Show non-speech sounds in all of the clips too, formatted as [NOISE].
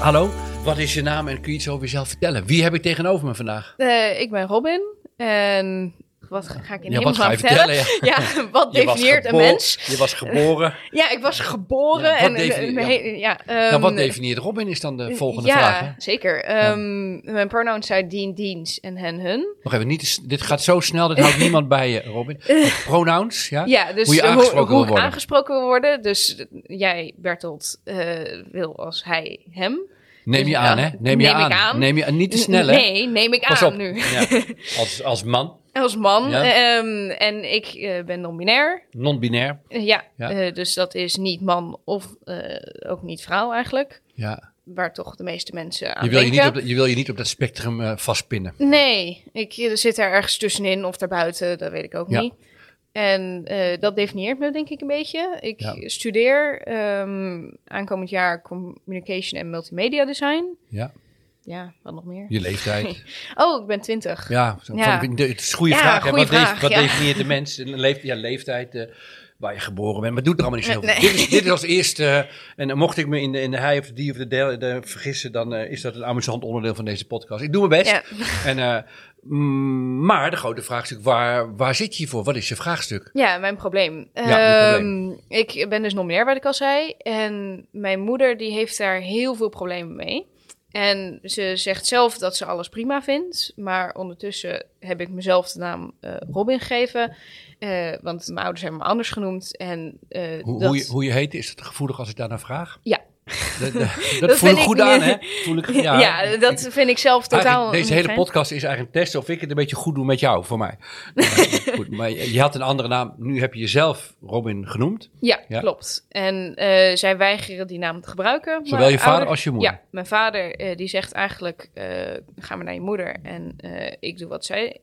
Hallo, wat is je naam en kun je iets over jezelf vertellen? Wie heb ik tegenover me vandaag? Uh, ik ben Robin en wat ga ik in ja, wat ga je vertellen? [LAUGHS] ja. [LAUGHS] ja wat definieert een mens? Je was geboren. [LAUGHS] ja, ik was geboren. Ja, en, ja. ja, um, nou, wat definieert Robin is dan de volgende vraag. Ja, zeker. Um, mijn pronouns zijn dien, diens en hen, hun. Nog even, niet, dit gaat zo snel, dat houdt niemand bij je, Robin. pronouns, ja? Ja, dus hoe je aangesproken hoe, wil worden. aangesproken wil worden. Dus jij, Bertolt, uh, wil als hij, hem. Neem Dus, je aan, hè? Neem je neem aan. ik aan. Neem je niet te snel, hè? Nee, neem ik Pas aan op. nu. Als, als man, Als man. Ja. Um, en ik uh, ben non-binair. non-binair. Uh, ja, Ja. uh, dus dat is niet man of uh, ook niet vrouw eigenlijk. Ja. Waar toch de meeste mensen aan Je wil je, niet op, de- je wil je niet op dat spectrum eh, vastpinnen. Nee, ik zit er ergens tussenin of daarbuiten, dat weet ik ook Ja. niet. En dat definieert me denk ik een beetje. Ik studeer um, aankomend jaar communication en multimedia design. Ja. Ja, wat nog meer? Je leeftijd. [LAUGHS] Oh, ik ben twintig. Ja, Ja. Van, het is een goede Ja, vraag. Wat, def- vraag, wat ja. definieert de [LAUGHS] mens? Leef, ja, leeftijd, eh, waar je geboren bent. Maar doet er allemaal niet zo Nee. veel. Dit, is, dit is als eerste. eh, en mocht ik me in de, in de hij of de die of de del de vergissen, dan eh, is dat een amusant onderdeel van deze podcast. Ik doe mijn best. [LAUGHS] En, mm, maar de grote vraag is natuurlijk, waar, waar zit je voor? Wat is je vraagstuk? Ja, mijn probleem. Ja, Ehm, ik ben dus non-binair, wat ik al zei. En mijn moeder die heeft daar heel veel problemen mee. En ze zegt zelf dat ze alles prima vindt. Maar ondertussen heb ik mezelf de naam eh, Robin gegeven. Eh, want mijn ouders hebben me anders genoemd. En, eh, Hoe, dat, hoe, je, hoe je heet, is het gevoelig als ik daar naar vraag? Ja. [LAUGHS] Dat, dat, voel ik goed aan, hè? Voel ik, [LAUGHS] ja, ja, dat Ik- vind ik zelf totaal deze hele fijn. podcast is eigenlijk een test of ik het een beetje goed doe met jou, voor mij. [LAUGHS] Maar, goed, maar je had een andere naam. Nu heb je jezelf Robin genoemd. Ja, Ja. klopt. En eh, zij weigeren die naam te gebruiken. Zowel je vader ouder- als je moeder. Ja, mijn vader eh, die zegt eigenlijk, eh, ga maar naar je moeder en ik doe wat zij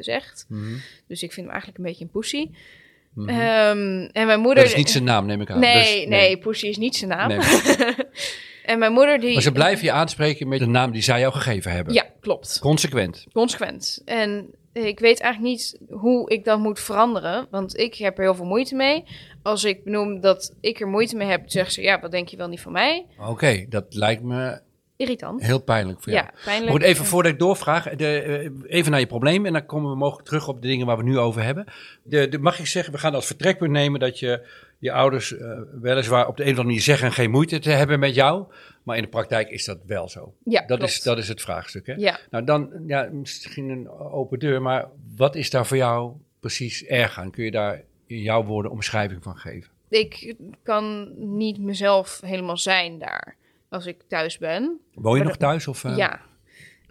zegt. Dus ik vind hem eigenlijk een beetje een Mhm. Ehm, en mijn moeder... Dat is niet zijn naam, neem ik aan. Nee, Dus, nee, pussy is niet zijn naam. Nee. [LAUGHS] en mijn moeder die... Maar ze blijven je aanspreken met de naam die zij jou gegeven hebben. Ja, klopt. Consequent. Consequent. En ik weet eigenlijk niet hoe ik dat moet veranderen. Want ik heb er heel veel moeite mee. Als ik benoem dat ik er moeite mee heb, zeggen ze: Ja, wat denk je wel niet van mij? Oké, dat lijkt me Irritant. heel pijnlijk voor jou. Ja, pijnlijk. Goed, even voordat ik doorvraag, de, eh, even naar je probleem en dan komen we mogelijk terug op de dingen waar we nu over hebben. De, de, mag ik zeggen, we gaan als vertrekpunt nemen dat je je ouders eh, weliswaar op de een of andere manier zeggen geen moeite te hebben met jou, maar in de praktijk is dat wel zo. Ja, dat, klopt. is, dat is het vraagstuk. Hè? Ja. Nou, dan ja, misschien een open deur, maar wat is daar voor jou precies erg aan? Kun je daar in jouw woorden omschrijving van geven? Ik kan niet mezelf helemaal zijn daar als ik thuis ben. Woon je nog thuis? Of, eh? Ja.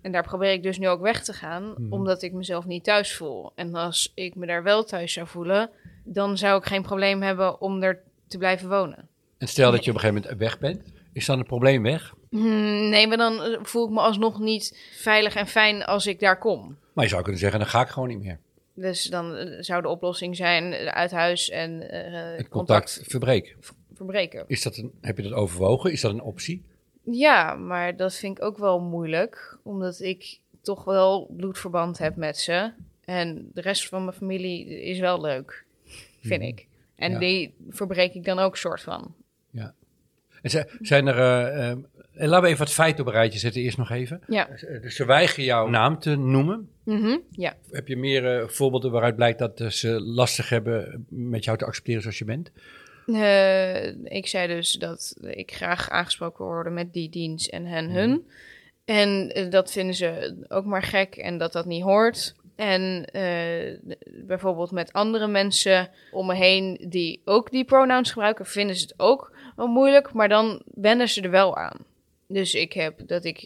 En daar probeer ik dus nu ook weg te gaan, Mhm. omdat ik mezelf niet thuis voel. En als ik me daar wel thuis zou voelen, dan zou ik geen probleem hebben om er te blijven wonen. En stel dat je op een gegeven moment weg bent, is dan het probleem weg? Hmm, nee, maar dan eh, voel ik me alsnog niet veilig en fijn als ik daar kom. Maar je zou kunnen zeggen, dan ga ik gewoon niet meer. Dus dan eh, zou de oplossing zijn uit huis en Het contact verbreken. verbreken. Is dat een, heb je dat overwogen? Is dat een optie? Ja, maar dat vind ik ook wel moeilijk, omdat ik toch wel bloedverband heb met ze. En de rest van mijn familie is wel leuk, vind ik. En Mhm. Ja. die verbreek ik dan ook soort van. En zi- zijn er, eh, eh, laten we even wat feiten op een rijtje zetten eerst nog even. Ja. Dus ze weigeren jouw naam te noemen. Mhm, ja. Heb je meer eh, voorbeelden waaruit blijkt dat eh, ze lastig hebben met jou te accepteren zoals je bent? Eh, ik zei dus dat ik graag aangesproken word met die dienst en hen Mhm. hun. En eh, dat vinden ze ook maar gek en dat dat niet hoort. En eh, bijvoorbeeld met andere mensen om me heen die ook die pronouns gebruiken, vinden ze het ook wel moeilijk, maar dan wennen ze er wel aan. Dus ik heb dat ik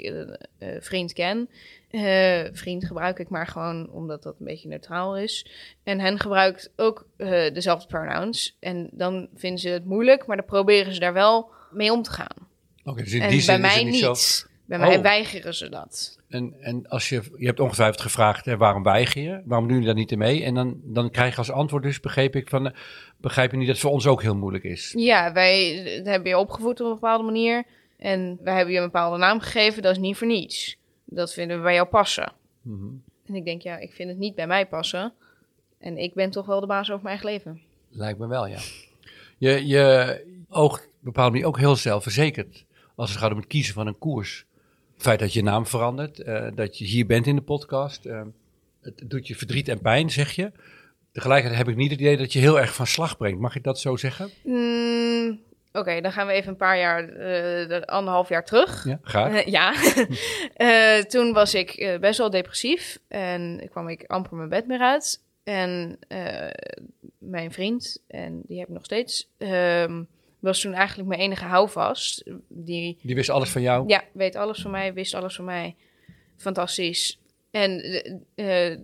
een vriend ken Eh, vriend gebruik ik maar gewoon omdat dat een beetje neutraal is. En hen gebruikt ook eh, dezelfde pronouns. En dan vinden ze het moeilijk, maar dan proberen ze daar wel mee om te gaan. Oké, dus in en die zin bij mij niet. Bij mij Oh. weigeren ze dat. En, en als je, je hebt ongetwijfeld gevraagd, hè, waarom weiger je? Waarom doen jullie daar niet mee? En dan, dan krijg je als antwoord dus, begreep ik, van, eh, begrijp je niet dat het voor ons ook heel moeilijk is? Ja, wij hebben je opgevoed op een bepaalde manier. En wij hebben je een bepaalde naam gegeven. Dat is niet voor niets. Dat vinden we bij jou passen. Mhm. En ik denk, ja, ik vind het niet bij mij passen. En ik ben toch wel de baas over mijn eigen leven. Lijkt me wel, ja. Je, je oogt op een bepaalde manier ook heel zelfverzekerd als het gaat om het kiezen van een koers. Het feit dat je naam verandert, eh, dat je hier bent in de podcast, eh, het doet je verdriet en pijn, zeg je. Tegelijkertijd heb ik niet het idee dat je heel erg van slag brengt. Mag ik dat zo zeggen? Mm, Oké, dan gaan we even een paar jaar, eh, de- anderhalf jaar terug. Ja, graag. Eh, [LAUGHS] ja, [LAUGHS] Eh, toen was ik best wel depressief en kwam ik amper mijn bed meer uit. En mijn vriend, en die heb ik nog steeds, ehm, was toen eigenlijk mijn enige houvast. Die Die wist alles van jou. ja, weet alles van mij, wist alles van mij. Fantastisch. En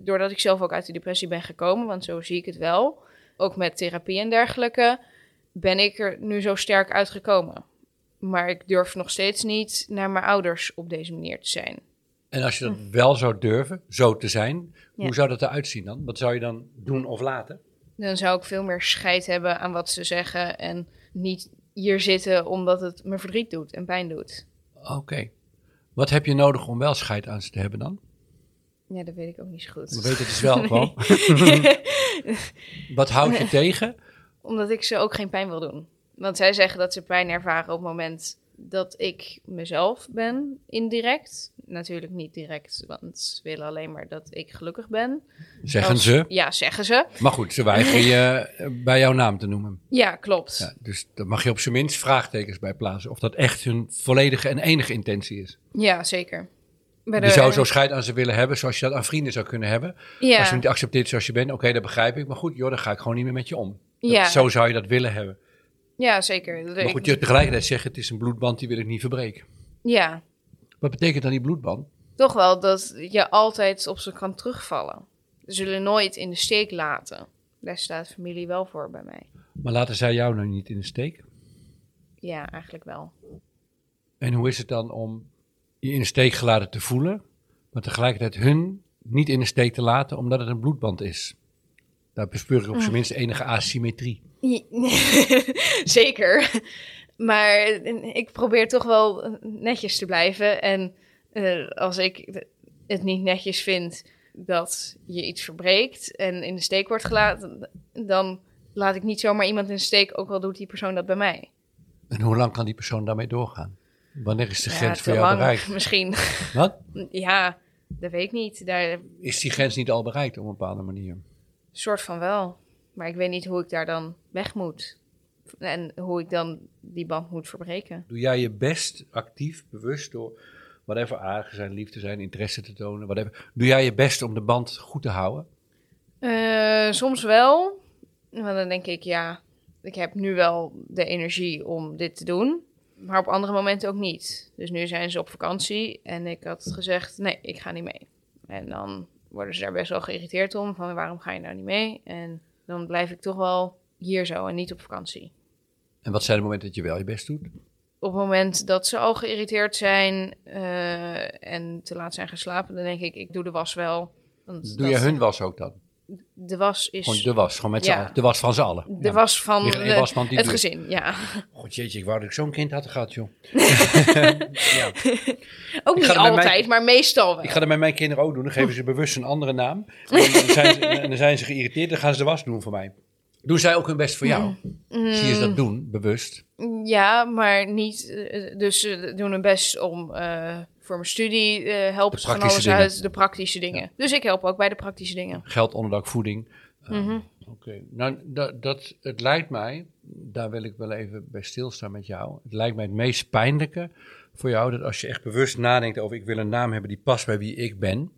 doordat ik zelf ook uit de depressie ben gekomen, want zo zie ik het wel, ook met therapie en dergelijke, ben ik er nu zo sterk uitgekomen. Maar ik durf nog steeds niet naar mijn ouders op deze manier te zijn. En als je dat wel zou durven, zo te zijn, Ja. hoe zou dat eruit zien dan? Wat zou je dan doen of laten? Dan zou ik veel meer scheid hebben aan wat ze zeggen en niet hier zitten omdat het me verdriet doet en pijn doet. Oké. Wat heb je nodig om wel scheid aan ze te hebben dan? Ja, dat weet ik ook niet zo goed. We weten het dus wel [LAUGHS] gewoon. [LAUGHS] Wat houdt je [LAUGHS] tegen? Omdat ik ze ook geen pijn wil doen. Want zij zeggen dat ze pijn ervaren op het moment dat ik mezelf ben, indirect. Natuurlijk niet direct, want ze willen alleen maar dat ik gelukkig ben. Zeggen Als- ze. Ja, zeggen ze. Maar goed, ze weigeren je eh, bij jouw naam te noemen. Ja, klopt. Ja, dus daar mag je op zijn minst vraagtekens bij plaatsen. Of dat echt hun volledige en enige intentie is. Ja, zeker. Bij Je zou zo scheid aan ze willen hebben, zoals je dat aan vrienden zou kunnen hebben. ja, Als je niet accepteert zoals je bent, oké, dat begrijp ik. Maar goed, joh, dan ga ik gewoon niet meer met je om. Dat- Ja. Zo zou je dat willen hebben. ja, zeker. Maar goed, je tegelijkertijd zeggen, het is een bloedband, die wil ik niet verbreken. Ja, Wat betekent dan die bloedband? toch wel dat je altijd op ze kan terugvallen. Ze zullen nooit in de steek laten. Daar staat familie wel voor bij mij. Maar laten zij jou nou niet in de steek? Ja, eigenlijk wel. En hoe is het dan om je in de steek gelaten te voelen, maar tegelijkertijd hun niet in de steek te laten, omdat het een bloedband is? Daar bespeur ik op zijn minst enige asymmetrie. [LAUGHS] Zeker. Maar ik probeer toch wel netjes te blijven. En eh, als ik het niet netjes vind dat je iets verbreekt en in de steek wordt gelaten, dan laat ik niet zomaar iemand in de steek, ook al doet die persoon dat bij mij. En hoe lang kan die persoon daarmee doorgaan? Wanneer is de Ja, grens voor jou lang bereikt? misschien. Wat? ja, dat weet ik niet. Daar Is die grens niet al bereikt op een bepaalde manier? Soort van wel. Maar ik weet niet hoe ik daar dan weg moet. En hoe ik dan die band moet verbreken. Doe jij je best actief, bewust door whatever aardig zijn, lief te zijn, interesse te tonen, whatever. Doe jij je best om de band goed te houden? Eh, soms wel. Want dan denk ik, ja, ik heb nu wel de energie om dit te doen. Maar op andere momenten ook niet. Dus nu zijn ze op vakantie en ik had gezegd, nee, ik ga niet mee. En dan worden ze daar best wel geïrriteerd om. Van waarom ga je nou niet mee? En dan blijf ik toch wel hier zo en niet op vakantie. En wat zijn de momenten dat je wel je best doet? Op het moment dat ze al geïrriteerd zijn eh, en te laat zijn geslapen, dan denk ik, ik doe de was wel. Want Doe je hun was ook dan? De was is Gewoon de was, gewoon met z'n Ja. allen. De was van z'n allen. de Ja. was van de- het doet. gezin, ja. God jeetje, ik wou dat ik zo'n kind had gehad, joh. [LAUGHS] ja. Ook niet altijd, mijn- maar meestal wel. Ik ga dat met mijn kinderen ook doen. Dan geven ze bewust een andere naam. En dan, zijn ze, en dan zijn ze geïrriteerd. Dan gaan ze de was doen voor mij. Doen zij ook hun best voor jou? Mm. Zie je ze dat doen, bewust? Ja, maar niet. eh, Dus ze doen hun best om eh, voor mijn studie eh helpen De ze van alles dingen. uit, de praktische dingen. Dus ik help ook bij de praktische dingen. Geld, onderdak, voeding. Uh, Mhm. Oké, nou, dat, dat, het lijkt mij, daar wil ik wel even bij stilstaan met jou. Het lijkt mij het meest pijnlijke voor jou dat als je echt bewust nadenkt over ik wil een naam hebben die past bij wie ik ben.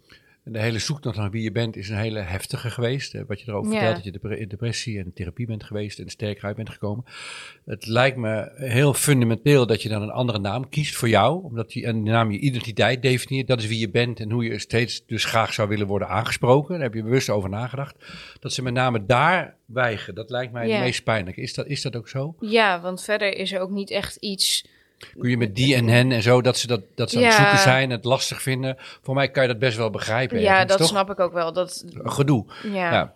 De hele zoektocht naar wie je bent is een hele heftige geweest. Wat je erover Ja. vertelt, dat je in depressie en therapie bent geweest en sterker uit bent gekomen. Het lijkt me heel fundamenteel dat je dan een andere naam kiest voor jou. Omdat die een naam je identiteit definieert. Dat is wie je bent en hoe je steeds dus graag zou willen worden aangesproken. Daar heb je bewust over nagedacht. Dat ze met name daar wijgen, dat lijkt mij Ja. het meest pijnlijk. Is dat, is dat ook zo? Ja, want verder is er ook niet echt iets. Kun je met die en hen en zo, dat ze, dat, dat ze aan het Ja. zoeken zijn, het lastig vinden. Voor mij kan je dat best wel begrijpen. ja, ergens, dat toch? snap ik ook wel. Dat, Gedoe. ja. Ja.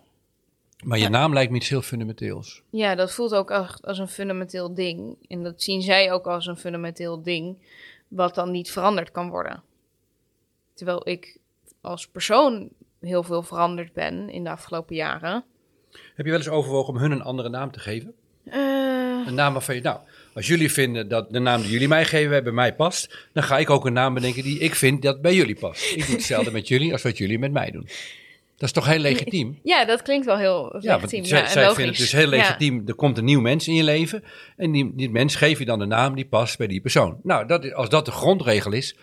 Maar je naam lijkt me iets heel fundamenteels. Ja, dat voelt ook echt als een fundamenteel ding. En dat zien zij ook als een fundamenteel ding, wat dan niet veranderd kan worden. Terwijl ik als persoon heel veel veranderd ben in de afgelopen jaren. Heb je wel eens overwogen om hun een andere naam te geven? Eh, Een naam waarvan je, nou, als jullie vinden dat de naam die jullie mij geven bij mij past, dan ga ik ook een naam bedenken die ik vind dat bij jullie past. Ik doe hetzelfde met jullie als wat jullie met mij doen. Dat is toch heel legitiem? ja, dat klinkt wel heel Ja, legitiem. zij, ja, en zij logisch. vinden het dus heel Ja. legitiem. Er komt een nieuw mens in je leven. En die, die mens geef je dan een naam die past bij die persoon. Nou, dat, is- als dat de grondregel is.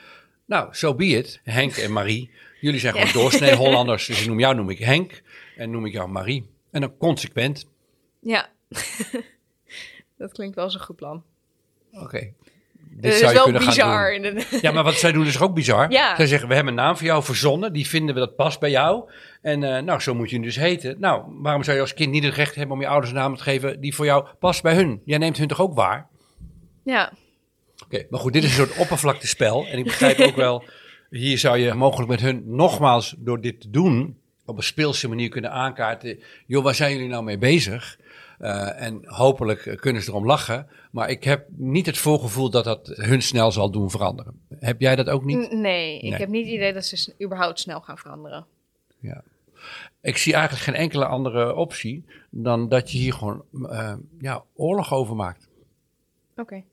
Nou, so be it. Henk en Marie. Jullie zijn gewoon doorsnee [LAUGHS] Hollanders. Dus ik noem jou noem ik Henk. En noem ik jou Marie. En dan consequent. Ja. Dat klinkt wel als een goed plan. Oké. Dit Het is zou je wel kunnen gaan bizar. doen. in de- Ja, maar wat zij doen is ook bizar. Ja. Zij zeggen, we hebben een naam voor jou verzonnen. Die vinden we dat past bij jou. En eh, nou, zo moet je dus heten. Nou, waarom zou je als kind niet het recht hebben om je ouders een naam te geven die voor jou past bij hun? Jij neemt hun toch ook waar? ja. Oké, maar goed, dit is een soort oppervlaktespel. En ik begrijp ook wel, hier zou je mogelijk met hun nogmaals door dit te doen, op een speelse manier kunnen aankaarten. Joh, waar zijn jullie nou mee bezig? Eh, en hopelijk kunnen ze erom lachen. Maar ik heb niet het voorgevoel dat dat hun snel zal doen veranderen. Heb jij dat ook niet? N- Nee, ik Nee. heb niet het idee dat ze überhaupt snel gaan veranderen. Ja. Ik zie eigenlijk geen enkele andere optie dan dat je hier gewoon eh, ja, oorlog over maakt. Oké.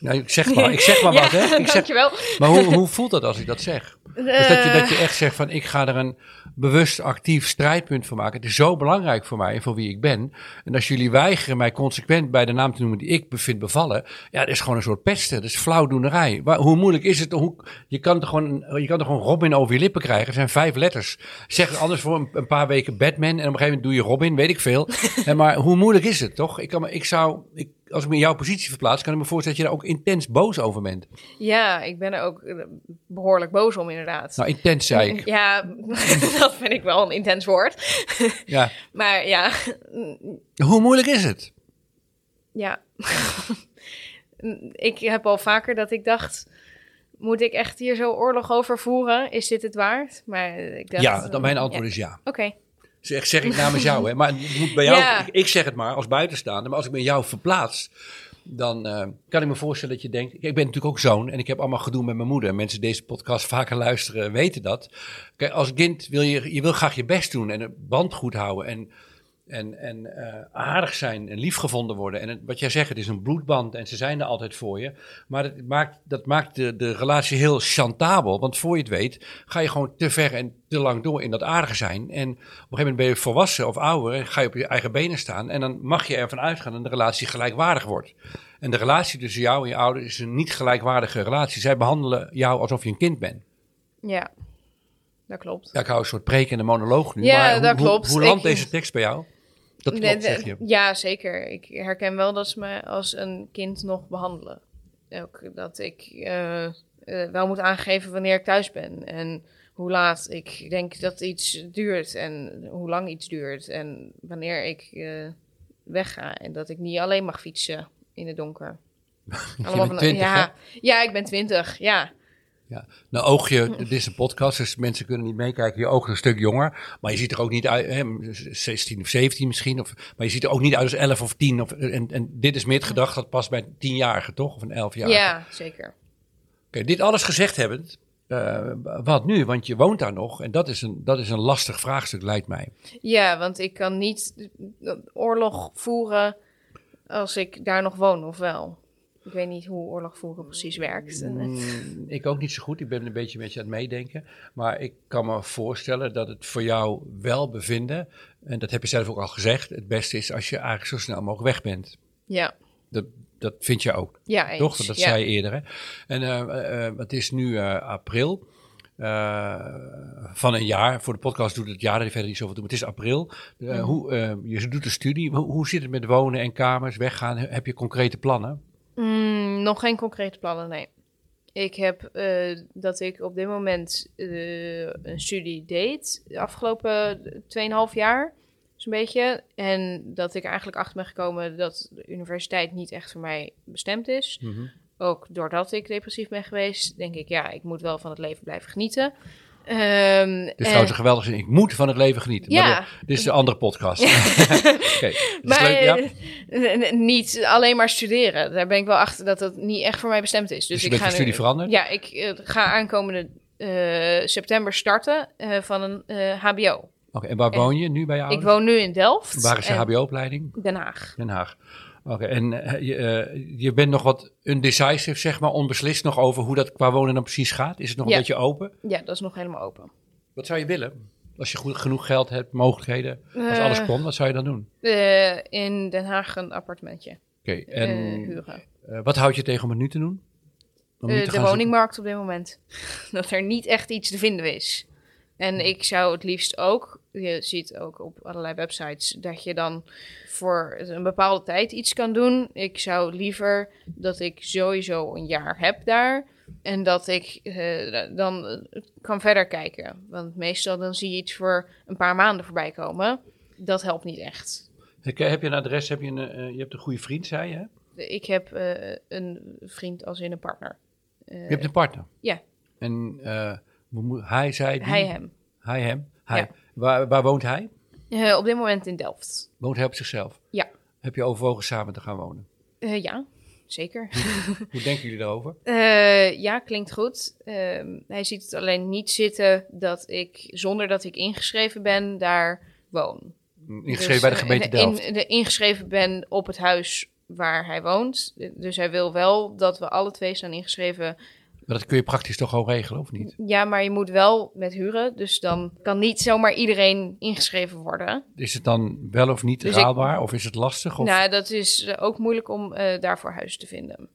Nou, ik zeg maar, ik zeg maar [LAUGHS] wat, hè? Ik zeg, dankjewel. maar hoe, hoe voelt dat als ik dat zeg? Dus dat je, dat je Eh, echt zegt van ik ga er een bewust actief strijdpunt van maken. Het is zo belangrijk voor mij en voor wie ik ben. En als jullie weigeren mij consequent bij de naam te noemen die ik bevind bevallen. Ja, dat is gewoon een soort pesten. Dat is flauwdoenerij. Waar, hoe moeilijk is het? Hoe, je, kan er gewoon, je kan er gewoon Robin over je lippen krijgen. Er zijn vijf letters. Zeg anders voor een, een paar weken Batman. En op een gegeven moment doe je Robin, weet ik veel. [LAUGHS] En maar hoe moeilijk is het toch? Ik, kan, ik zou, ik, als ik me in jouw positie verplaats, kan ik me voorstellen dat je daar ook intens boos over bent. Ja, ik ben er ook eh, behoorlijk boos om, inderdaad. Nou, intens zei ik. [LAUGHS] Ja, [LAUGHS] dat vind ik wel een intens woord. [LAUGHS] Ja. Maar ja, Hoe moeilijk is het? ja. ik heb al vaker dat ik dacht... Moet ik echt hier zo oorlog over voeren? Is dit het waard? Maar ik dacht, Ja, dan mijn antwoord ja. is ja. Oké. Zeg, zeg ik namens jou, hè? Maar het moet bij jou, Ja. ik, ik zeg het maar als buitenstaander, maar als ik me in jou verplaats, dan eh, kan ik me voorstellen dat je denkt, ik ben natuurlijk ook zoon en ik heb allemaal gedoe met mijn moeder. Mensen die deze podcast vaker luisteren weten dat. Kijk, als kind wil je, je wil graag je best doen en een band goed houden en, en, en eh, aardig zijn en liefgevonden worden. En het- wat jij zegt, het is een bloedband en ze zijn er altijd voor je. Maar dat maakt, dat maakt de, de relatie heel chantabel, want voor je het weet ga je gewoon te ver en te lang door in dat aardige zijn. En op een gegeven moment ben je volwassen of ouder en ga je op je eigen benen staan. En dan mag je ervan uitgaan dat de relatie gelijkwaardig wordt. En de relatie tussen jou en je ouders is een niet gelijkwaardige relatie. Zij behandelen jou alsof je een kind bent. Ja, dat klopt. Ja, ik hou een soort prekende monoloog nu. Ja, maar hoe, dat hoe- klopt. Hoe, landt Ik- deze tekst bij jou? Dat Nee, klopt, de- zeg je. Ja, zeker. Ik herken wel dat ze me als een kind nog behandelen. Ook dat ik eh, eh, wel moet aangeven wanneer ik thuis ben. En hoe laat ik denk dat iets duurt. En hoe lang iets duurt. En wanneer ik eh, wegga. En dat ik niet alleen mag fietsen in het donker. [LAUGHS] Bent 20, ja, ja, ik ben twintig. Ja. Ja. Nou oog je, dit is een podcast, dus mensen kunnen niet meekijken. Je oogt een stuk jonger, maar je ziet er ook niet uit, hè, 16 of 17 misschien. Of, maar je ziet er ook niet uit als 11 of 10. Of, en, en dit is meer het gedrag dat past bij een 10-jarige, toch? Of een 11-jarige. ja, zeker. Oké, dit alles gezegd hebbend, eh, wat nu? Want je woont daar nog en dat is, een, dat is een lastig vraagstuk, lijkt mij. Ja, want ik kan niet oorlog voeren als ik daar nog woon, of wel? Ik weet niet hoe oorlog voeren precies werkt. Eh, Mm, ik ook niet zo goed. Ik ben een beetje met je aan het meedenken. Maar ik kan me voorstellen dat het voor jou wel bevinden, en dat heb je zelf ook al gezegd, het beste is als je eigenlijk zo snel mogelijk weg bent. Ja, Dat, dat vind je ook, ja eens. toch? Dat ja. zei je eerder. Hè? En eh, eh, het is nu april. van een jaar. Voor de podcast doet het jaar er verder niet zoveel toe. Maar het is april. Mhm. hoe, je doet een studie. Hoe, hoe zit het met wonen en kamers, weggaan? Heb je concrete plannen? Mm, nog geen concrete plannen, nee. Ik heb eh, dat ik op dit moment eh, een studie deed de afgelopen 2,5 jaar, zo'n beetje. En dat ik eigenlijk achter ben gekomen dat de universiteit niet echt voor mij bestemd is. Ook doordat ik depressief ben geweest, denk ik, ja, ik moet wel van het leven blijven genieten. Ehm, Dit is en- trouwens een geweldige zin. Ik moet van het leven genieten. Ja. Maar de- dit is een andere podcast. [LAUGHS] Is Maar leuk, ja? eh, niet alleen maar studeren. Daar ben ik wel achter dat het niet echt voor mij bestemd is. Dus, Dus je ik ga van studie nu, veranderd? Ja, ik eh, ga aankomende eh, september starten van een HBO. Oké, en waar en- woon je nu bij je Ik woon nu in Delft. Waar is de en HBO-opleiding? Den Haag. Den Haag. Oké, en eh, je, eh, je bent nog wat undecisive, zeg maar, onbeslist nog over hoe dat qua wonen dan precies gaat? Is het nog een beetje open? Ja, dat is nog helemaal open. Wat zou je willen? Als je goed, genoeg geld hebt, mogelijkheden, als Eh, alles kon, wat zou je dan doen? Eh, in Den Haag een appartementje Oké, en eh, huren. eh, wat houd je tegen om het nu te doen? Eh, de woningmarkt op dit moment. [LAUGHS] dat er niet echt iets te vinden is. En ik zou het liefst ook, je ziet ook op allerlei websites, dat je dan voor een bepaalde tijd iets kan doen. Ik zou liever dat ik sowieso een jaar heb daar. En dat ik eh, dan kan verder kijken. Want meestal dan zie je iets voor een paar maanden voorbij komen. Dat helpt niet echt. Heb je- een adres? Heb je, een, eh, je hebt een goede vriend, zei je? Ik heb eh, een vriend als in een partner. Je hebt een partner? ja. En hij zei... die- hij hem. Hij hem? Hij. Ja. Waar, waar woont hij? Eh, op dit moment in Delft. Woont hij op zichzelf? Ja. Heb je overwogen samen te gaan wonen? Eh, ja, zeker. Hoe denken jullie daarover? [LAUGHS] Eh, ja, klinkt goed. Ehm, hij ziet het alleen niet zitten dat ik, zonder dat ik ingeschreven ben, daar woon. Ingeschreven Dus, bij de eh, gemeente Delft. In, de, ingeschreven ben op het huis waar hij woont. Dus hij wil wel dat we alle twee staan ingeschreven. Maar dat kun je praktisch toch gewoon regelen, of niet? Ja, maar je moet wel met huren. Dus dan kan niet zomaar iedereen ingeschreven worden. Is het dan wel of niet Dus ik- haalbaar? Of is het lastig? Of Nou, dat is eh, ook moeilijk om eh, daarvoor huis te vinden.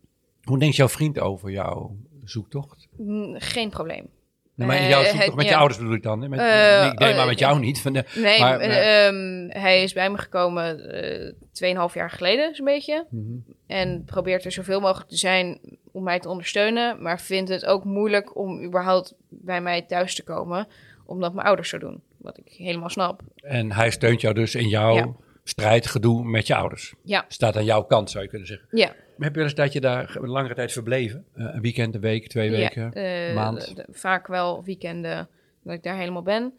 Hoe denkt jouw vriend over jouw zoektocht? Mm, geen probleem. Nee, maar in Eh, jouw het- zoektocht met je ouders bedoel ik dan. Met, Eh, nee, ik eh, maar met jou niet. [LAUGHS] Van de, Nee, Maar- eh, ehm, hij is bij me gekomen eh 2,5 jaar geleden, zo'n beetje. Mhm. En probeert er zoveel mogelijk te zijn om mij te ondersteunen. Maar vindt het ook moeilijk om überhaupt bij mij thuis te komen. Omdat mijn ouders zo doen. Wat ik helemaal snap. En hij steunt jou dus in jouw Ja. strijd, gedoe met je ouders. Ja, Staat aan jouw kant, zou je kunnen zeggen. ja. Heb je wel eens dat je daar een langere tijd verbleven? Eh, een weekend, een week, twee weken? Eh, maand? vaak wel weekenden dat ik daar helemaal ben.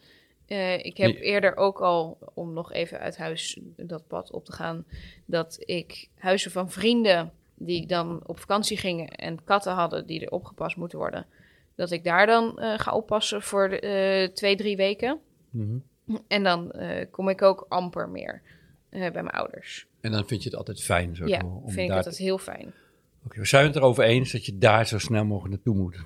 Eh, ik heb eerder ook al, om nog even uit huis dat pad op te gaan, dat ik huizen van vrienden die dan op vakantie gingen en katten hadden die er opgepast moeten worden, dat ik daar dan ga oppassen voor de, twee, drie weken. Mhm. En dan kom ik ook amper meer bij mijn ouders. En dan vind je het altijd fijn zo ja, om vind ik daar altijd heel fijn. Oké, we zijn het erover eens dat je daar zo snel mogelijk naartoe moet.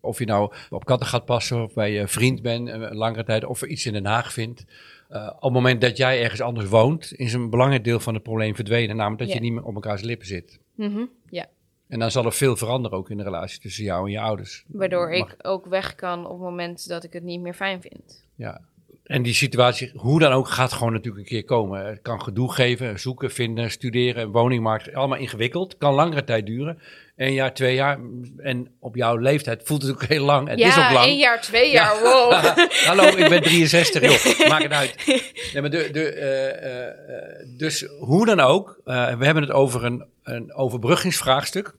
Of je nou op katten gaat passen of bij je vriend bent eh, een langere tijd, of er iets in Den Haag vindt. Eh, op het moment dat jij ergens anders woont, is een belangrijk deel van het probleem verdwenen. Namelijk dat Ja. je niet meer op elkaars lippen zit. Mhm, ja. En dan zal er veel veranderen ook in de relatie tussen jou en je ouders. Waardoor Mag- ik ook weg kan op het moment dat ik het niet meer fijn vind. Ja. En die situatie, hoe dan ook, gaat gewoon natuurlijk een keer komen. Het kan gedoe geven, zoeken, vinden, studeren, woningmarkt. Allemaal ingewikkeld. Kan langere tijd duren. Een jaar, twee jaar. En op jouw leeftijd voelt het ook heel lang. Het ja, is ook lang. één jaar, twee jaar, wow. [LAUGHS] Hallo, ik ben 63, joh. Maak het uit. Nee, maar de, de, eh, eh, dus hoe dan ook, eh, we hebben het over een, een overbruggingsvraagstuk.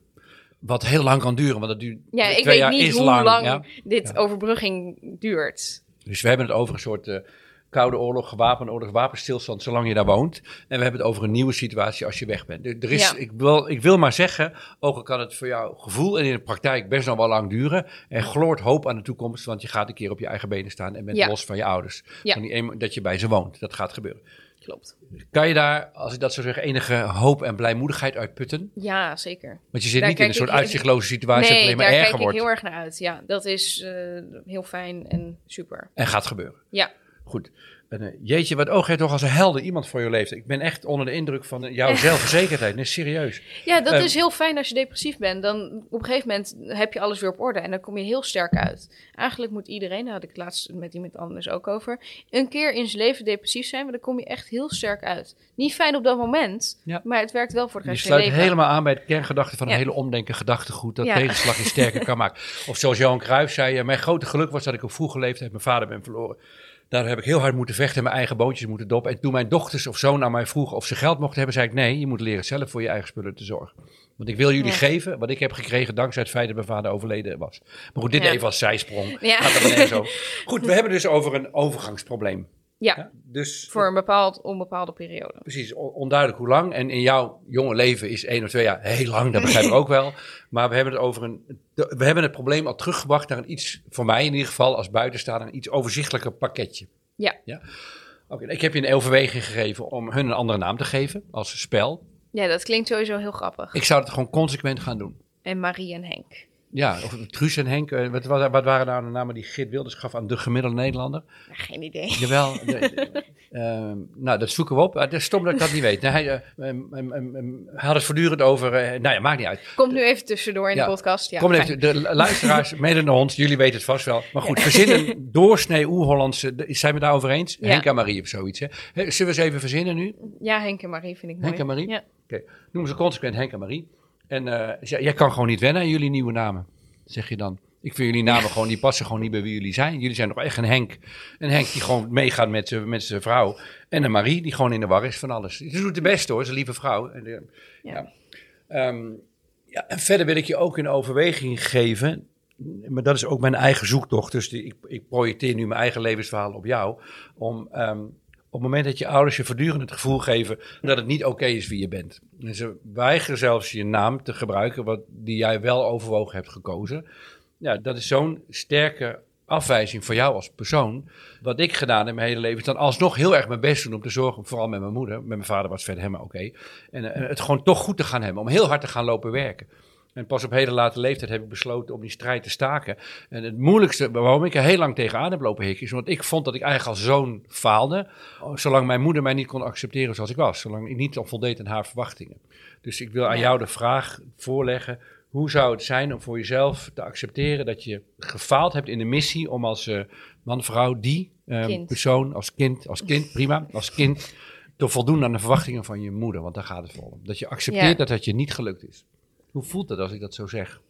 Wat heel lang kan duren, want dat duurt Ja, ik weet niet hoe lang. lang, ja. dit Ja. overbrugging duurt. Dus we hebben het over een soort eh, koude oorlog, gewapende oorlog, wapenstilstand, zolang je daar woont. En we hebben het over een nieuwe situatie als je weg bent. Er er is, Ja. ik, wil, ik wil maar zeggen, ook al kan het voor jouw gevoel en in de praktijk best nog wel lang duren. Er gloort hoop aan de toekomst, want je gaat een keer op je eigen benen staan en bent Ja. los van je ouders. Ja. Van die dat je bij ze woont. Dat gaat gebeuren. Klopt. Kan je daar, als ik dat zou zeggen, enige hoop en blijmoedigheid uitputten? Ja, zeker. Want je zit Daar niet in een kijk soort uitzichtloze situatie dat het nee, alleen maar daar erger kijk ik wordt. heel erg naar uit. Ja, dat is eh, heel fijn en super. En gaat gebeuren. Ja, Goed. Eh, jeetje, wat oog jij toch als een helder iemand voor je leeft. Ik ben echt onder de indruk van eh, jouw zelfverzekerdheid. Nee, serieus. Ja, dat Ehm, is heel fijn als je depressief bent. Dan op een gegeven moment heb je alles weer op orde en dan kom je heel sterk uit. Eigenlijk moet iedereen, daar had ik het laatst met iemand anders ook over, een keer in zijn leven depressief zijn, maar dan kom je echt heel sterk uit. Niet fijn op dat moment, Ja. maar het werkt wel voor de Je rest van je sluit leven. helemaal aan bij de kerngedachte van een Ja. hele omdenken gedachtegoed. Dat Ja. tegenslag je sterker kan [LAUGHS] maken. Of zoals Johan Cruijff zei, eh, mijn grote geluk was dat ik op vroege leeftijd mijn vader ben verloren. Daardoor heb ik heel hard moeten vechten en mijn eigen boontjes moeten doppen. En toen mijn dochters of zoon aan mij vroegen of ze geld mochten hebben, zei ik nee, je moet leren zelf voor je eigen spullen te zorgen. Want ik wil jullie Ja. geven wat ik heb gekregen dankzij het feit dat mijn vader overleden was. Maar goed, dit Ja. even als zijsprong. Ja. Gaat er over. [LAUGHS] Goed, we hebben dus over een overgangsprobleem. Ja, Ja, dus voor een bepaald onbepaalde periode. precies on- onduidelijk hoe lang. En in jouw jonge leven is één of twee jaar heel lang, dat begrijp ik ook wel. [LAUGHS] Maar we hebben het over een. We hebben het probleem al teruggebracht naar een iets, voor mij in ieder geval als buitenstaander, een iets overzichtelijker pakketje. Ja. ja? Oké, ik heb je een overweging gegeven om hun een andere naam te geven als spel. Ja, dat klinkt sowieso heel grappig. Ik zou het gewoon consequent gaan doen. En Marie en Henk. Ja, of Truus en Henk. eh, Wat, wat, wat waren nou de namen die Geert Wilders gaf aan de gemiddelde Nederlander? Ja, geen idee. Jawel. [LAUGHS] de- ehm, nou, dat zoeken we op. Het is stom dat ik dat niet weet. Nee, hij, eh, hij had het voortdurend over... eh, nou ja, maakt niet uit. Komt nu even tussendoor in Ja. de podcast. Ja, Kom even, de luisteraars, [LAUGHS] mede naar ons, jullie weten het vast wel. Maar goed, verzinnen [LAUGHS] doorsnee oer-Hollandse... Zijn we daarover eens? Henk en Marie of zoiets. Hè? Zullen we eens even verzinnen nu? Ja, Henk en Marie vind ik mooi. Henk en Marie? Ja. Noemen ze consequent Henk en Marie. En eh, jij jij kan gewoon niet wennen aan jullie nieuwe namen, zeg je dan. Ik vind jullie namen gewoon, die passen gewoon niet bij wie jullie zijn. Jullie zijn nog echt een Henk. Een Henk die gewoon meegaat met zijn met zijn vrouw. En een Marie die gewoon in de war is van alles. Ze doet het best hoor, ze lieve vrouw. En, eh, Ja. ja. Ehm, ja, en verder wil ik je ook een overweging geven. Maar dat is ook mijn eigen zoektocht. Dus die, ik, ik projecteer nu mijn eigen levensverhaal op jou. Om ehm, op het moment dat je ouders je voortdurend het gevoel geven dat het niet oké is wie je bent. En ze weigeren zelfs je naam te gebruiken, wat, die jij wel overwogen hebt gekozen. Ja, dat is zo'n sterke afwijzing voor jou als persoon. Wat ik gedaan heb mijn hele leven, is dan alsnog heel erg mijn best doen om te zorgen, vooral met mijn moeder. Met mijn vader was verder helemaal oké. En eh, het gewoon toch goed te gaan hebben, om heel hard te gaan lopen werken. En pas op hele late leeftijd heb ik besloten om die strijd te staken. En het moeilijkste waarom ik er heel lang tegenaan heb lopen hikken, is omdat ik vond dat ik eigenlijk als zoon faalde. Zolang mijn moeder mij niet kon accepteren zoals ik was. Zolang ik niet voldeed aan haar verwachtingen. Dus ik wil aan jou de vraag voorleggen. Hoe zou het zijn om voor jezelf te accepteren dat je gefaald hebt in de missie om als eh, man, vrouw, die eh, persoon, als kind, als kind, prima, als kind, te voldoen aan de verwachtingen van je moeder? Want daar gaat het voor om. Dat je accepteert Ja. dat het je niet gelukt is. Hoe voelt dat als ik dat zo zeg?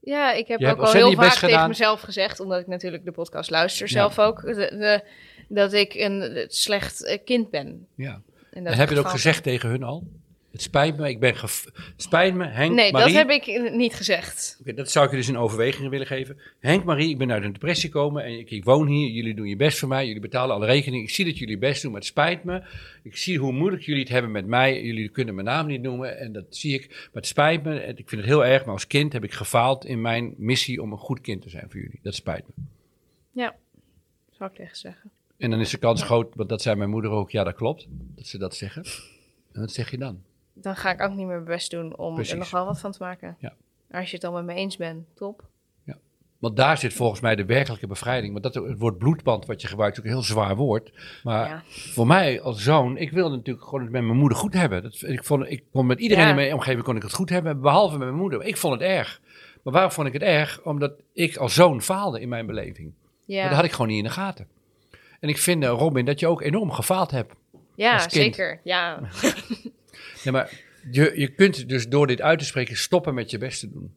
Ja, ik heb Je ook al heel vaak tegen gedaan. mezelf gezegd, omdat ik natuurlijk de podcast luister Ja. zelf ook, de, de- dat ik een slecht kind ben. Ja. En, dat En heb je het ook gezegd tegen hun al? Het spijt me, ik ben spijt me, Henk, Nee, Marie. dat heb ik niet gezegd. Oké, dat zou ik je dus in overweging willen geven. Henk, Marie, ik ben uit een depressie gekomen en ik, ik woon hier. Jullie doen je best voor mij. Jullie betalen alle rekeningen. Ik zie dat jullie best doen, maar het spijt me. Ik zie hoe moeilijk jullie het hebben met mij. Jullie kunnen mijn naam niet noemen en dat zie ik. Maar het spijt me. Ik vind het heel erg, maar als kind heb ik gefaald in mijn missie om een goed kind te zijn voor jullie. Dat spijt me. Ja, zou ik tegen zeggen. En dan is de kans groot, want dat zei mijn moeder ook. Ja, dat klopt, dat ze dat zeggen. En wat zeg je dan? Dan ga ik ook niet meer mijn best doen om Precies. er nog wel wat van te maken. Ja. Als je het dan met me eens bent, top. Want daar zit volgens mij de werkelijke bevrijding. Want dat, het woord bloedband wat je gebruikt, is ook een heel zwaar woord. Maar Ja. voor mij als zoon, ik wilde natuurlijk gewoon het met mijn moeder goed hebben. Dat, ik, vond, ik kon met iedereen Ja. in mijn omgeving kon ik het goed hebben, behalve met mijn moeder. Ik vond het erg. Maar waarom vond ik het erg? Omdat ik als zoon faalde in mijn beleving. Ja, Maar dat had ik gewoon niet in de gaten. En ik vind, eh, Robin, dat je ook enorm gefaald hebt. ja zeker. Ja. [LAUGHS] Nee, maar je, je kunt dus door dit uit te spreken stoppen met je best te doen.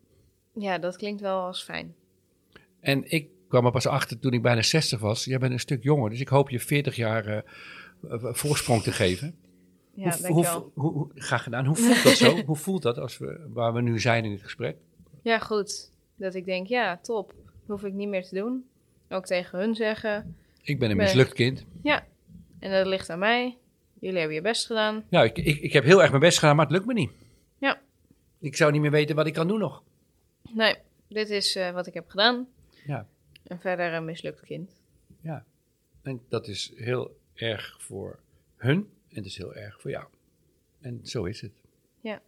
ja, dat klinkt wel als fijn. En ik kwam er pas achter toen ik bijna 60 was. Jij bent een stuk jonger, dus ik hoop je 40 jaar eh, eh, voorsprong te geven. Ja, hoe, hoe, hoe, hoe- graag gedaan. Hoe voelt dat zo? hoe voelt dat als we, waar we nu zijn in het gesprek? Ja, goed. Dat ik denk, ja, top. Hoef ik niet meer te doen. Ook tegen hun zeggen. Ik ben een mislukt kind. En dat ligt aan mij. Jullie hebben je best gedaan. Ja, ik, ik, ik heb heel erg mijn best gedaan, maar het lukt me niet. Ja. Ik zou niet meer weten wat ik kan doen nog. Nee, dit is eh, wat ik heb gedaan. Ja. En verder een mislukt kind. En dat is heel erg voor hun en het is heel erg voor jou. En zo is het. Ja.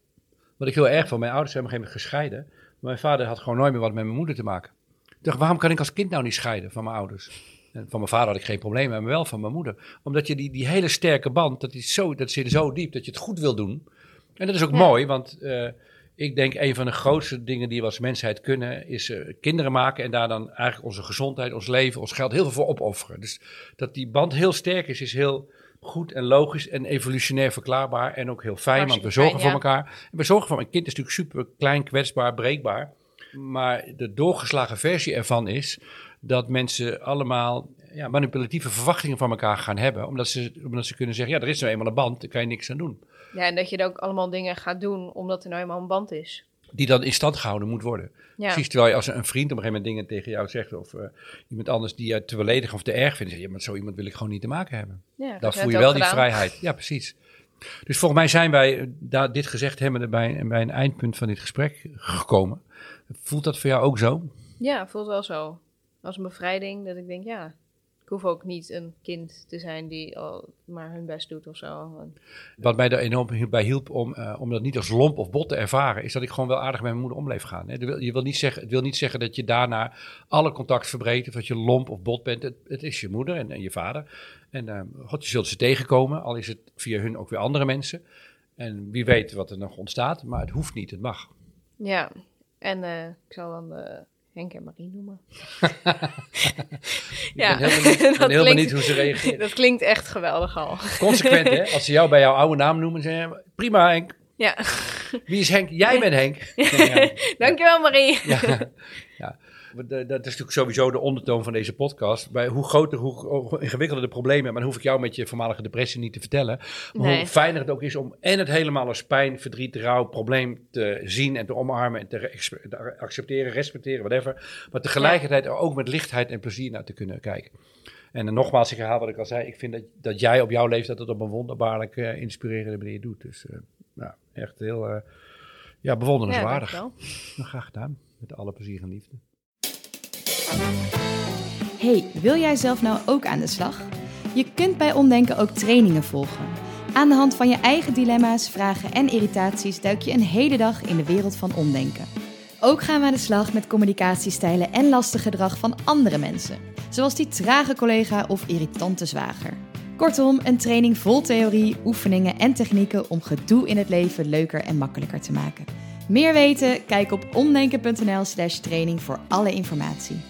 Wat ik heel erg vond, mijn ouders zijn op een gegeven moment gescheiden. Maar mijn vader had gewoon nooit meer wat met mijn moeder te maken. Ik dacht, waarom kan ik als kind nou niet scheiden van mijn ouders? En van mijn vader had ik geen probleem, maar wel van mijn moeder. Omdat je die, die hele sterke band, dat, is zo, dat zit zo diep dat je het goed wil doen. En dat is ook Ja. mooi, want eh, ik denk een van de grootste dingen die we als mensheid kunnen, is eh, kinderen maken en daar dan eigenlijk onze gezondheid, ons leven, ons geld heel veel voor opofferen. Dus dat die band heel sterk is, is heel goed en logisch en evolutionair verklaarbaar en ook heel fijn, want we zorgen fijn, voor elkaar. En we zorgen voor een kind is natuurlijk super klein, kwetsbaar, breekbaar. Maar de doorgeslagen versie ervan is dat mensen allemaal ja, manipulatieve verwachtingen van elkaar gaan hebben. Omdat ze, omdat ze kunnen zeggen, ja, er is nou eenmaal een band, daar kan je niks aan doen. Ja, en dat je er ook allemaal dingen gaat doen omdat er nou eenmaal een band is. Die dan in stand gehouden moet worden. Ja, Precies, terwijl je als een vriend op een gegeven moment dingen tegen jou zegt... of eh, iemand anders die je te beledigen of te erg vindt... zeg je, ja, met zo iemand wil ik gewoon niet te maken hebben. ja Dan voel je wel die gedaan. vrijheid. Ja, precies. Dus volgens mij zijn wij, eh, daar dit gezegd hebben, bij, bij een eindpunt van dit gesprek gekomen. Voelt dat voor jou ook zo? Ja, voelt wel zo. Als een bevrijding dat ik denk, ja, ik hoef ook niet een kind te zijn die al maar hun best doet of zo. Wat mij er enorm bij hielp om, eh, om dat niet als lomp of bot te ervaren, is dat ik gewoon wel aardig met mijn moeder om bleef gaan. Hè. Je wil- niet zeggen, het wil niet zeggen dat je daarna alle contact verbreedt of dat je lomp of bot bent. Het, het is je moeder en, en je vader. En eh, God, je zult ze tegenkomen, al is het via hun ook weer andere mensen. En wie weet wat er nog ontstaat, maar het hoeft niet, het mag. Ja, en eh, ik zal dan eh, Henk en Marie noemen. [LAUGHS] [LAUGHS] Ik ben heel benieuwd, ik [LAUGHS] ben heel benieuwd hoe ze reageren. Dat klinkt echt geweldig al. Consequent, hè? Als ze jou bij jouw oude naam noemen, zeggen ze, prima Henk. Ja, Wie is Henk? Jij bent Henk. Ja. dankjewel Marie. Ja, ja. Dat is natuurlijk sowieso de ondertoon van deze podcast. Bij hoe groter, hoe, hoe ingewikkelder de problemen, maar dan hoef ik jou met je voormalige depressie niet te vertellen. Maar Nee. hoe fijner het ook is om en het helemaal als pijn, verdriet, rouw, probleem te zien en te omarmen en te, re- te accepteren, respecteren, whatever. Maar tegelijkertijd er ook met lichtheid en plezier naar te kunnen kijken. En dan nogmaals, ik herhaal wat ik al zei. Ik vind dat, dat jij op jouw leeftijd het op een wonderbaarlijk eh, inspirerende manier doet. Dus eh, nou, echt heel eh, ja, Ja, bewonderenswaardig. dankjewel. Nou, graag gedaan. Met alle plezier en liefde. Hey, wil jij zelf nou ook aan de slag? Je kunt bij Omdenken ook trainingen volgen. Aan de hand van je eigen dilemma's, vragen en irritaties duik je een hele dag in de wereld van omdenken. Ook gaan we aan de slag met communicatiestijlen en lastig gedrag van andere mensen, zoals die trage collega of irritante zwager. Kortom, een training vol theorie, oefeningen en technieken om gedoe in het leven leuker en makkelijker te maken. Meer weten? Kijk op omdenken.nl/slash training voor alle informatie.